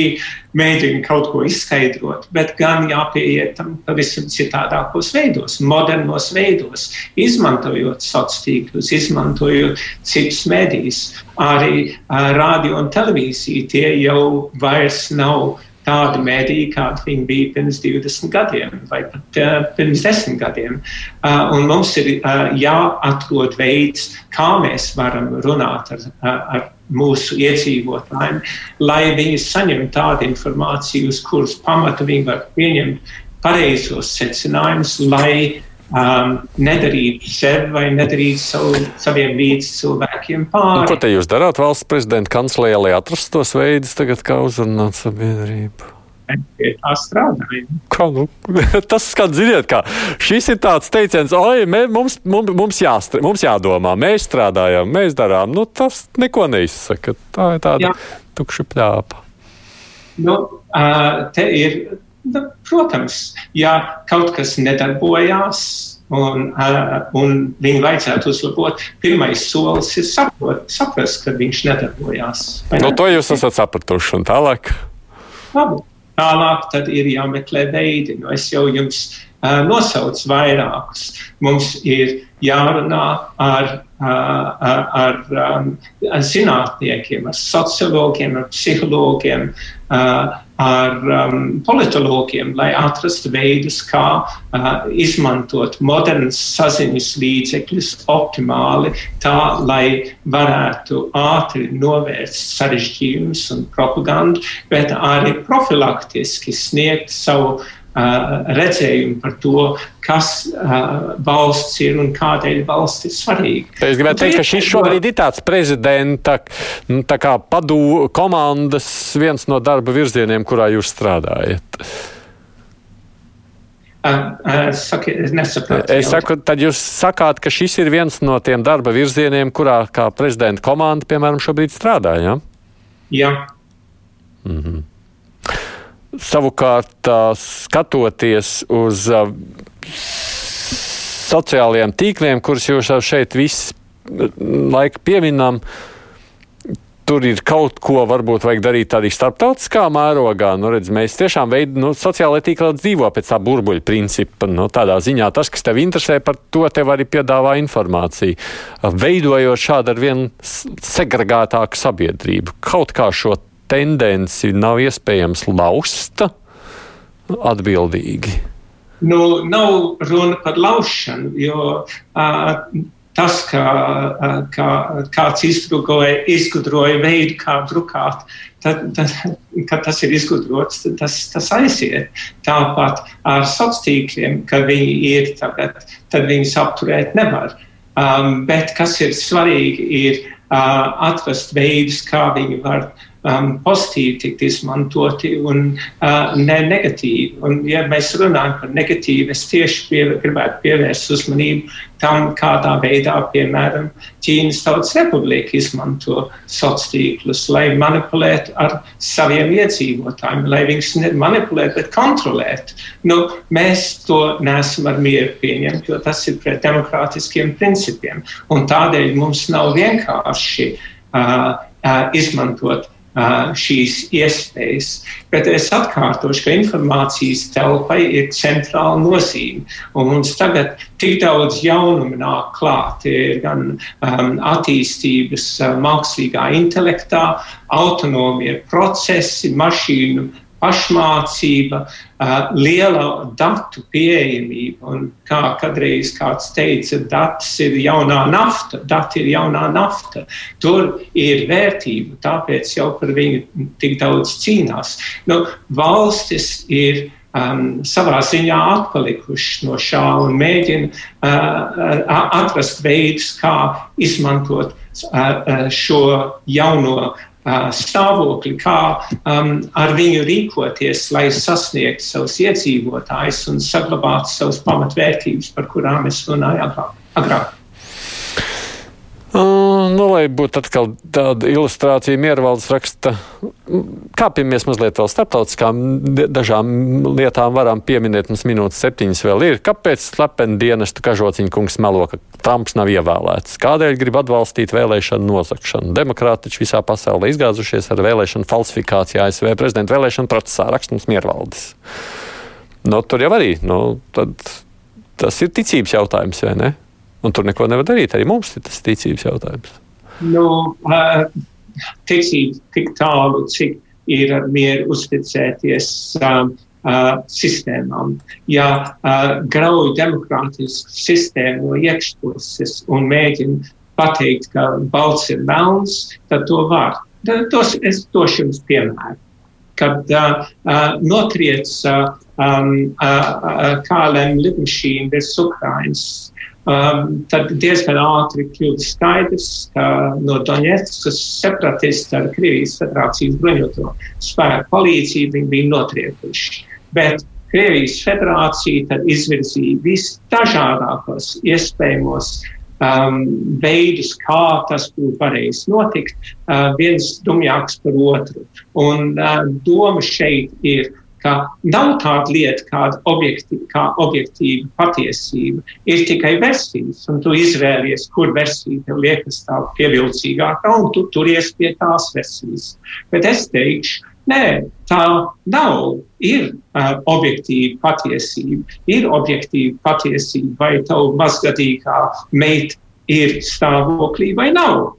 mēģina kaut ko izskaidrot, bet gan jāpieiet tam pavisam citādākos veidos, modernos veidos, izmantojot sociālos tīklus, izmantojot citus medijas. Arī uh, radio un televīzija tie jau vairs nav tādi mēdīji, kādi viņi bija pirms 20 gadiem vai pat uh, pirms 10 gadiem. Uh, mums ir uh, jāatrod veids, kā mēs varam runāt ar, ar mūsu iedzīvotājiem, lai viņi saņemtu tādu informāciju, uz kuras pamata viņi var pieņemt pareizos secinājumus, lai um, nedarīt sev vai nedarīt savu, saviem līdzcilvēkiem pāri. Un ko te jūs darāt valsts prezidenta kancelējā, lai atrastu tos veidus tagad, kā uzrunāt sabiedrību? Tā strādājam. Kā, nu, tas skan, ziniet, kā šis ir tāds teiciens, oi, mē, mums, mums, mums, jāstra, mums jādomā, mēs strādājam, mēs darām. Nu, tas neko neizsaka. Tā ir tāda Jā. tukša pļāpa. Nu, te ir Da, protams, ja kaut kas nedarbojās un, uh, un viņu vajadzētu uzlabot, pirmais solis ir saprot, saprast, ka viņš nedarbojās. No nu, to jūs esat sapratuši un tālāk? Labi. Tālāk tad ir jāmeklē veidi. Nu, es jau jums uh, nosaucu vairākus. Mums ir jārunā ar, uh, ar, ar um, zinātniekiem, ar sociologiem, ar psihologiem. Uh, ar um, politologiem, lai atrastu veidus, kā uh, izmantot modernas saziņas līdzekļus optimāli, tā lai varētu ātri novērst sarežģījumus un propagandu, bet arī profilaktiski sniegt savu redzējumu par to, kas valsts ir un kādēļ valsts ir svarīga. Es gribētu teikt, ka šis šobrīd ir tāds prezidenta nu, tā kā padū komandas viens no darba virzieniem, kurā jūs strādājat. Saki, es nesaprotu. Es saku, tad jūs sakāt, ka šis ir viens no tiem darba virzieniem, kurā kā prezidenta komanda, piemēram, šobrīd strādā, ja? Jā. Mm -hmm. Savukārt, skatoties uz sociālajiem tīkliem, kurus jau šeit visu laiku pieminam, tur ir kaut ko varbūt vajag darīt tādā starptautiskā mērogā. Nu, redz, mēs tiešām veidojam, nu, sociālajā tīklā dzīvo pēc tā burbuļu principa. Nu, tādā ziņā tas, kas tev interesē, par to tev arī piedāvā informāciju. Veidojot šādu ar vien segregētāku sabiedrību, kaut kā šo tendenci nav iespējams lausta atbildīgi. Nu, nav runa par laušanu, jo uh, tas, ka, ka kāds izgudroja, izgudroja veidu, kā drukāt, tad, tad, kad tas ir izgudrots, tas, tas aiziet. Tāpat ar sociāliem tīkliem, kad viņi ir tagad, tad viņus apturēt nevar. Um, bet kas ir svarīgi, ir uh, atrast veidus, kā viņi var uh, um, pozitīvi tikt izmantoti un uh, ne negatīvi. Un, ja mēs runājam par negatīvu, es tieši pie, gribētu pievērst uzmanību tam, kādā veidā, piemēram, Ķīnas Tautas Republika izmanto sociālos tīklus, lai manipulētu ar saviem iedzīvotājiem, lai viņus nemanipulētu, bet kontrolētu. Nu, mēs to neesam ar mieru pieņemt, jo tas ir pret demokrātiskiem principiem. Un tādēļ mums nav vienkārši uh, uh, izmantot šīs iespējas. Bet es atkārtošu, ka informācijas telpai ir centrāla nozīme. Mums tagad tik daudz jaunumu nāk klāt. Ir gan um, attīstības mākslīgā intelektā, autonomie procesi, mašīnu pašmācība, liela datu pieejamība. Un kā kādreiz kāds teica, dats ir jaunā nafta, dati ir jaunā nafta. Tur ir vērtība, tāpēc jau par viņu tik daudz cīnās. Nu, valstis ir um, savā ziņā atpalikuši no šā un mēģina uh, atrast veidus, kā izmantot uh, šo jauno stāvokli, kā um, ar viņu rīkoties, lai sasniegtu savus iedzīvotājus un saglabātu savas pamatvērtības, par kurām es runāju agrāk. Uh, nu, lai būtu atkal tāda ilustrācija, Miervaldes raksta, kāpjamies mazliet vēl starptautiskām dažām lietām, varam pieminēt, mums minūtes septiņas vēl ir. Kāpēc slepeni dienestu kažociņa kungs melo, ka Trumps nav ievēlēts? Kādēļ grib atbalstīt vēlēšanu nozakšanu? Demokrāti taču visā pasaulē izgāzušies ar vēlēšanu falsifikāciju ASV prezidenta vēlēšanu procesā, raksta mums Miervaldes. Nu, tur jau arī, nu, tad tas ir ticības jautājums, vai ne? Un tur neko nevar darīt. Arī mums ir tas ticības jautājums. Nu, uh, ticība tik tālu, cik ir mieru uzticēties um, uh, sistēmām. Ja uh, grauj demokrātisku sistēmu no iekšpuses un mēģina pateikt, ka balts ir melns, tad to var. Tos, es došu jums piemēru. Kad uh, uh, notriec uh, um, uh, uh, KLM lidmašīna virs Ukrainas Um, tad diezgan ātri kļūst skaidrs, ka no Donetskas separatisti ar Krievijas federācijas bruņoto spēku palīdzību viņi bija notriekuši. Bet Krievijas federācija tad izvirzīja visdažādākos iespējamos um, veidus, kā tas būtu varējis notikt, uh, viens dumjāks par otru. Un uh, doma šeit ir ka nav tāda lieta kāda objektīva, kā objektīva patiesība. Ir tikai versijas, un tu izvēlies, kur versija tev liekas tā pievilcīgākā, un tu turies pie tās versijas. Bet es teikšu, nē, tā nav. Ir uh, objektīva patiesība. Ir objektīva patiesība, vai tavu mazgadīgā meita ir stāvoklī vai nav.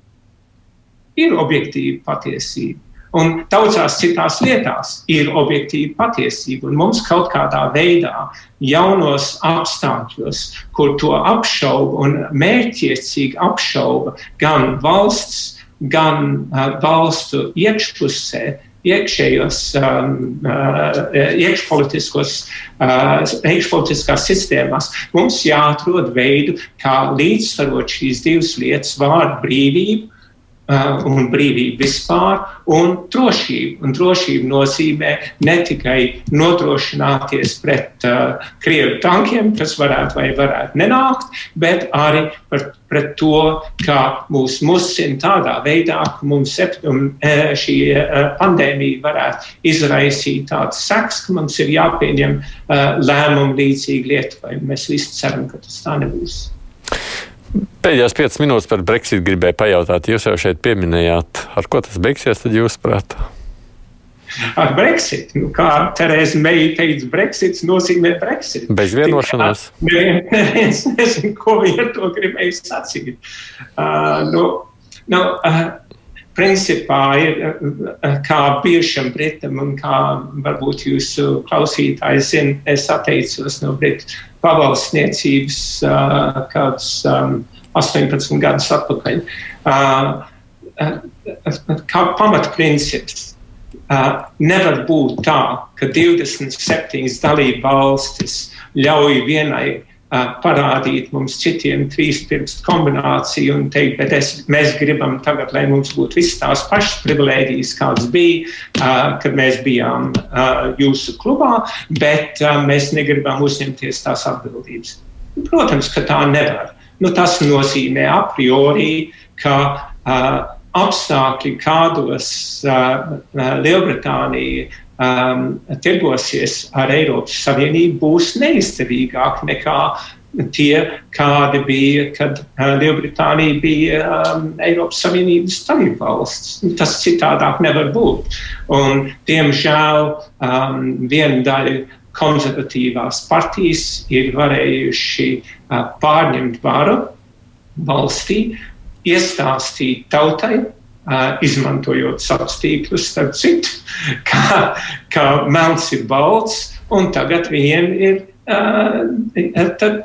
Ir objektīva patiesība. Un daudzās citās lietās ir objektīva patiesība. Un mums kaut kādā veidā, jaunos apstākļos, kur to apšauba un mērķiecīgi apšauba gan valsts, gan uh, valstu iekšpusē, iekšējos, um, uh, iekšpolitiskos, uh, iekšpolitiskās sistēmās. Mums jāatrod veidu, kā līdzsvarot šīs divas lietas - vārdu brīvību un brīvību vispār, un drošību. Un drošība nozīmē ne tikai nodrošināties pret uh, krievu tankiem, kas varētu vai varētu nenākt, bet arī par, pret to, kā mūs musina tādā veidā, ka mums septum, šī uh, pandēmija varētu izraisīt tādas seks, ka mums ir jāpieņem uh, lēmumi līdzīgi Lietuvai. Mēs visi ceram, ka tas tā nebūs. Pēdējās piecas minūtes par Brexit gribēju pajautāt. Jūs jau šeit pieminējāt, ar ko tas beigsies, tad jūs prāt? Ar Brexit. Nu, kā Terēza Meija teica, Brexits nozīmē Brexit. Bez vienošanās. Neviens nezina, ko viņa to gribēja sacīt. Uh, nu, nu, uh, principā ir uh, kā bijušam Britam, un kā varbūt jūsu klausītāji zina, es atteicos no Britu pavalsniecības uh, kāds um, 18 gadus atpakaļ. Uh, uh, kā pamatprincips. Uh, nevar būt tā, ka 27 dalību valstis ļauj vienai parādīt mums citiem trīs pirkstu kombināciju un teikt, bet es, mēs gribam tagad, lai mums būtu visas tās pašas privilēģijas, kādas bija, uh, kad mēs bijām uh, jūsu klubā, bet uh, mēs negribam uzņemties tās atbildības. Protams, ka tā nevar. Nu, tas nozīmē a priori, ka uh, apstākļi, kādos uh, Lielbritānija um, tirgosies ar Eiropas Savienību, būs neizdevīgāk nekā tie, kādi bija, kad uh, Lielbritānija bija um, Eiropas Savienības dalībvalsts. Tas citādāk nevar būt. Un, diemžēl um, viena daļa konservatīvās partijas ir varējuši uh, pārņemt varu valstī, iestāstīt tautai, izmantojot savus tīklus, starp citu, kā, kā melns ir balts, un tagad viņiem ir tad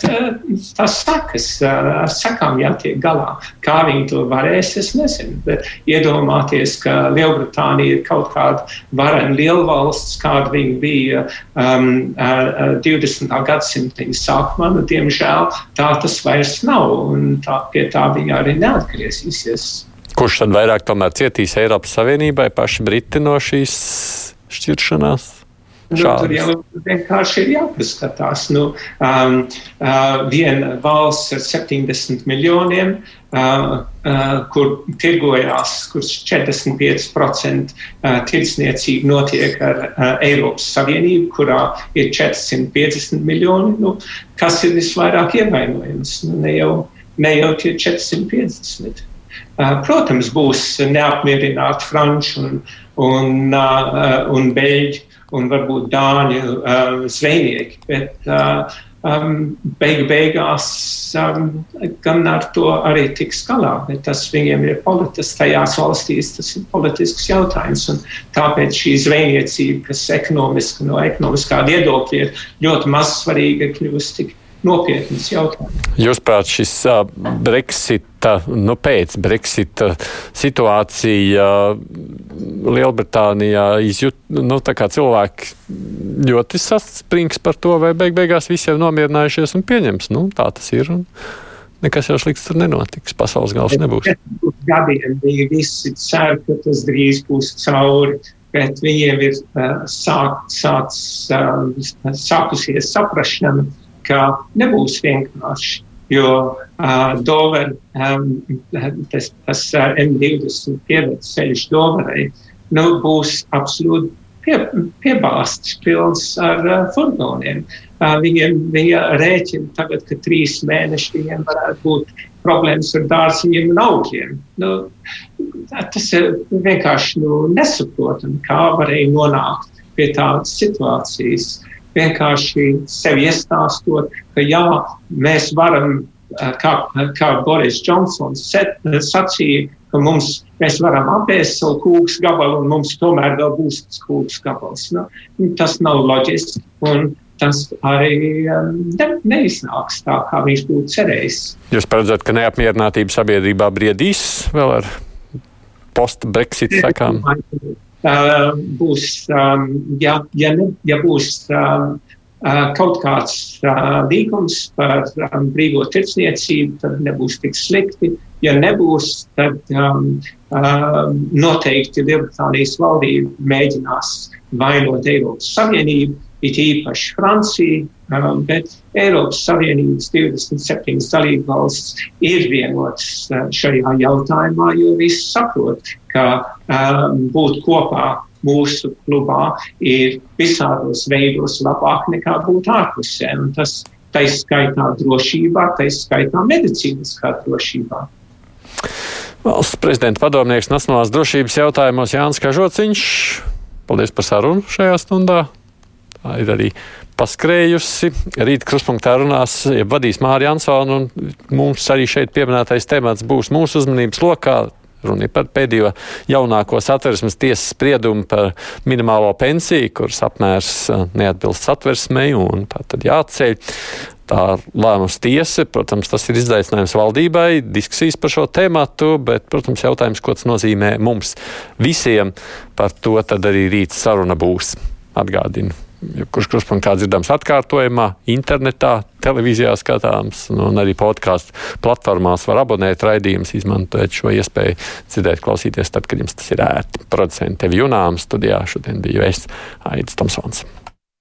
tas sakas, ar sakām jātiek galā. Kā viņi to varēs, es nezinu. Bet iedomāties, ka Lielbritānija ir kaut kāda varena lielvalsts, kāda viņa bija um, 20. gadsimta sākumā, nu, diemžēl tā tas vairs nav, un tā, pie tā viņa arī neatgriezīsies. Kurš tad vairāk cietīs Eiropas Savienībai, paši Briti no šīs šķiršanās? Nu, tur jau vienkārši ir jāpaskatās. Nu, um, uh, viena valsts ar 70 miljoniem, uh, uh, kur tirgojās, kurš 45% uh, tirdzniecība notiek ar uh, Eiropas Savienību, kurā ir 450 miljoni. Nu, kas ir visvairāk ievainojams? Nu, ne, jau, ne jau tie 450. Protams, būs neapmierināti franči un, un, un beļģi un varbūt dāņu zvejnieki, bet um, beigu beigās um, gan ar to arī tiks galā, tas viņiem ir politisks, tajās valstīs tas ir politisks jautājums, tāpēc šī zvejniecība, kas ekonomiski no ekonomiskā viedokļa ir ļoti maz svarīga, kļuvusi tik nopietnas jautājums. Jūs prāt, šis uh, Brexita, nu pēc Brexita situācija Lielbritānijā izjūt, nu tā kā cilvēki ļoti sasprings par to, vai beig beigās visi jau nomierinājušies un pieņems. Nu, tā tas ir. Un nekas jau slikts tur nenotiks. Pasaules gals nebūs. Gadiem bija visi cer, ka tas drīz būs cauri. Bet viņiem ir uh, sāk, sāc, uh, sākusies saprašana, ka nebūs vienkārši. Jo uh, Dover, um, tas, tas uh, M20 pievedas ceļš Doverai, nu, būs absolūti pie, piebāzts pilns ar uh, furgoniem. Uh, viņiem viņa rēķina tagad, ka trīs mēneši viņiem varētu būt problēmas ar dārziņiem un augļiem. Nu, tas ir vienkārši nu, nesaprotami, kā varēja nonākt pie tādas situācijas vienkārši sev iestāstot, ka jā, mēs varam, kā, kā Boris Džonsons sacīja, ka mums, mēs varam apēst savu kūks gabalu un mums tomēr vēl būs tas kūks gabals. Nu, tas nav loģiski. Un, tas arī ne, neiznāks tā, kā viņš būtu cerējis. Jūs paredzat, ka neapmierinātība sabiedrībā briedīs vēl ar post-Brexit sakām? uh, būs, um, ja, ja, ne, ja būs um, uh, kaut kāds uh, līgums par um, brīvo tirdzniecību, tad nebūs tik slikti. Ja nebūs, tad um, uh, noteikti Lielbritānijas valdība mēģinās vainot Eiropas Savienību, it īpaši Franciju, um, bet Eiropas Savienības 27 dalību valsts ir vienotas uh, šajā jautājumā, jo visi saprot, ka um, būt kopā mūsu klubā ir visādos veidos labāk nekā būt ārpusē. Tas taiskaitā drošībā, taiskaitā medicīniskā drošībā. Valsts prezidenta padomnieks Nacionālās drošības jautājumos Jānis Kažociņš. Paldies par sarunu šajā stundā. Ir arī paskrējusi. Rīt kruspunktā runās, ja vadīs Mārija Ansona, un mums arī šeit pieminētais temats būs mūsu uzmanības lokā. Runa ir par pēdējo jaunāko satversmes tiesas spriedumu par minimālo pensiju, kuras apmērs neatbilst satversmei, un tā tad jāceļ. Tā lēmums tiesa, protams, tas ir izaicinājums valdībai, diskusijas par šo tēmatu, bet, protams, jautājums, ko tas nozīmē mums visiem, par to tad arī rīt saruna būs. Atgādinu kurš kruspunktā dzirdams atkārtojumā, internetā, televīzijā skatāms, nu, un arī podkāstu platformās var abonēt raidījumus, izmantojot šo iespēju dzirdēt, klausīties tad, kad jums tas ir ērti. Producenti tevi junām studijā šodien biju es, Aits Tomsons.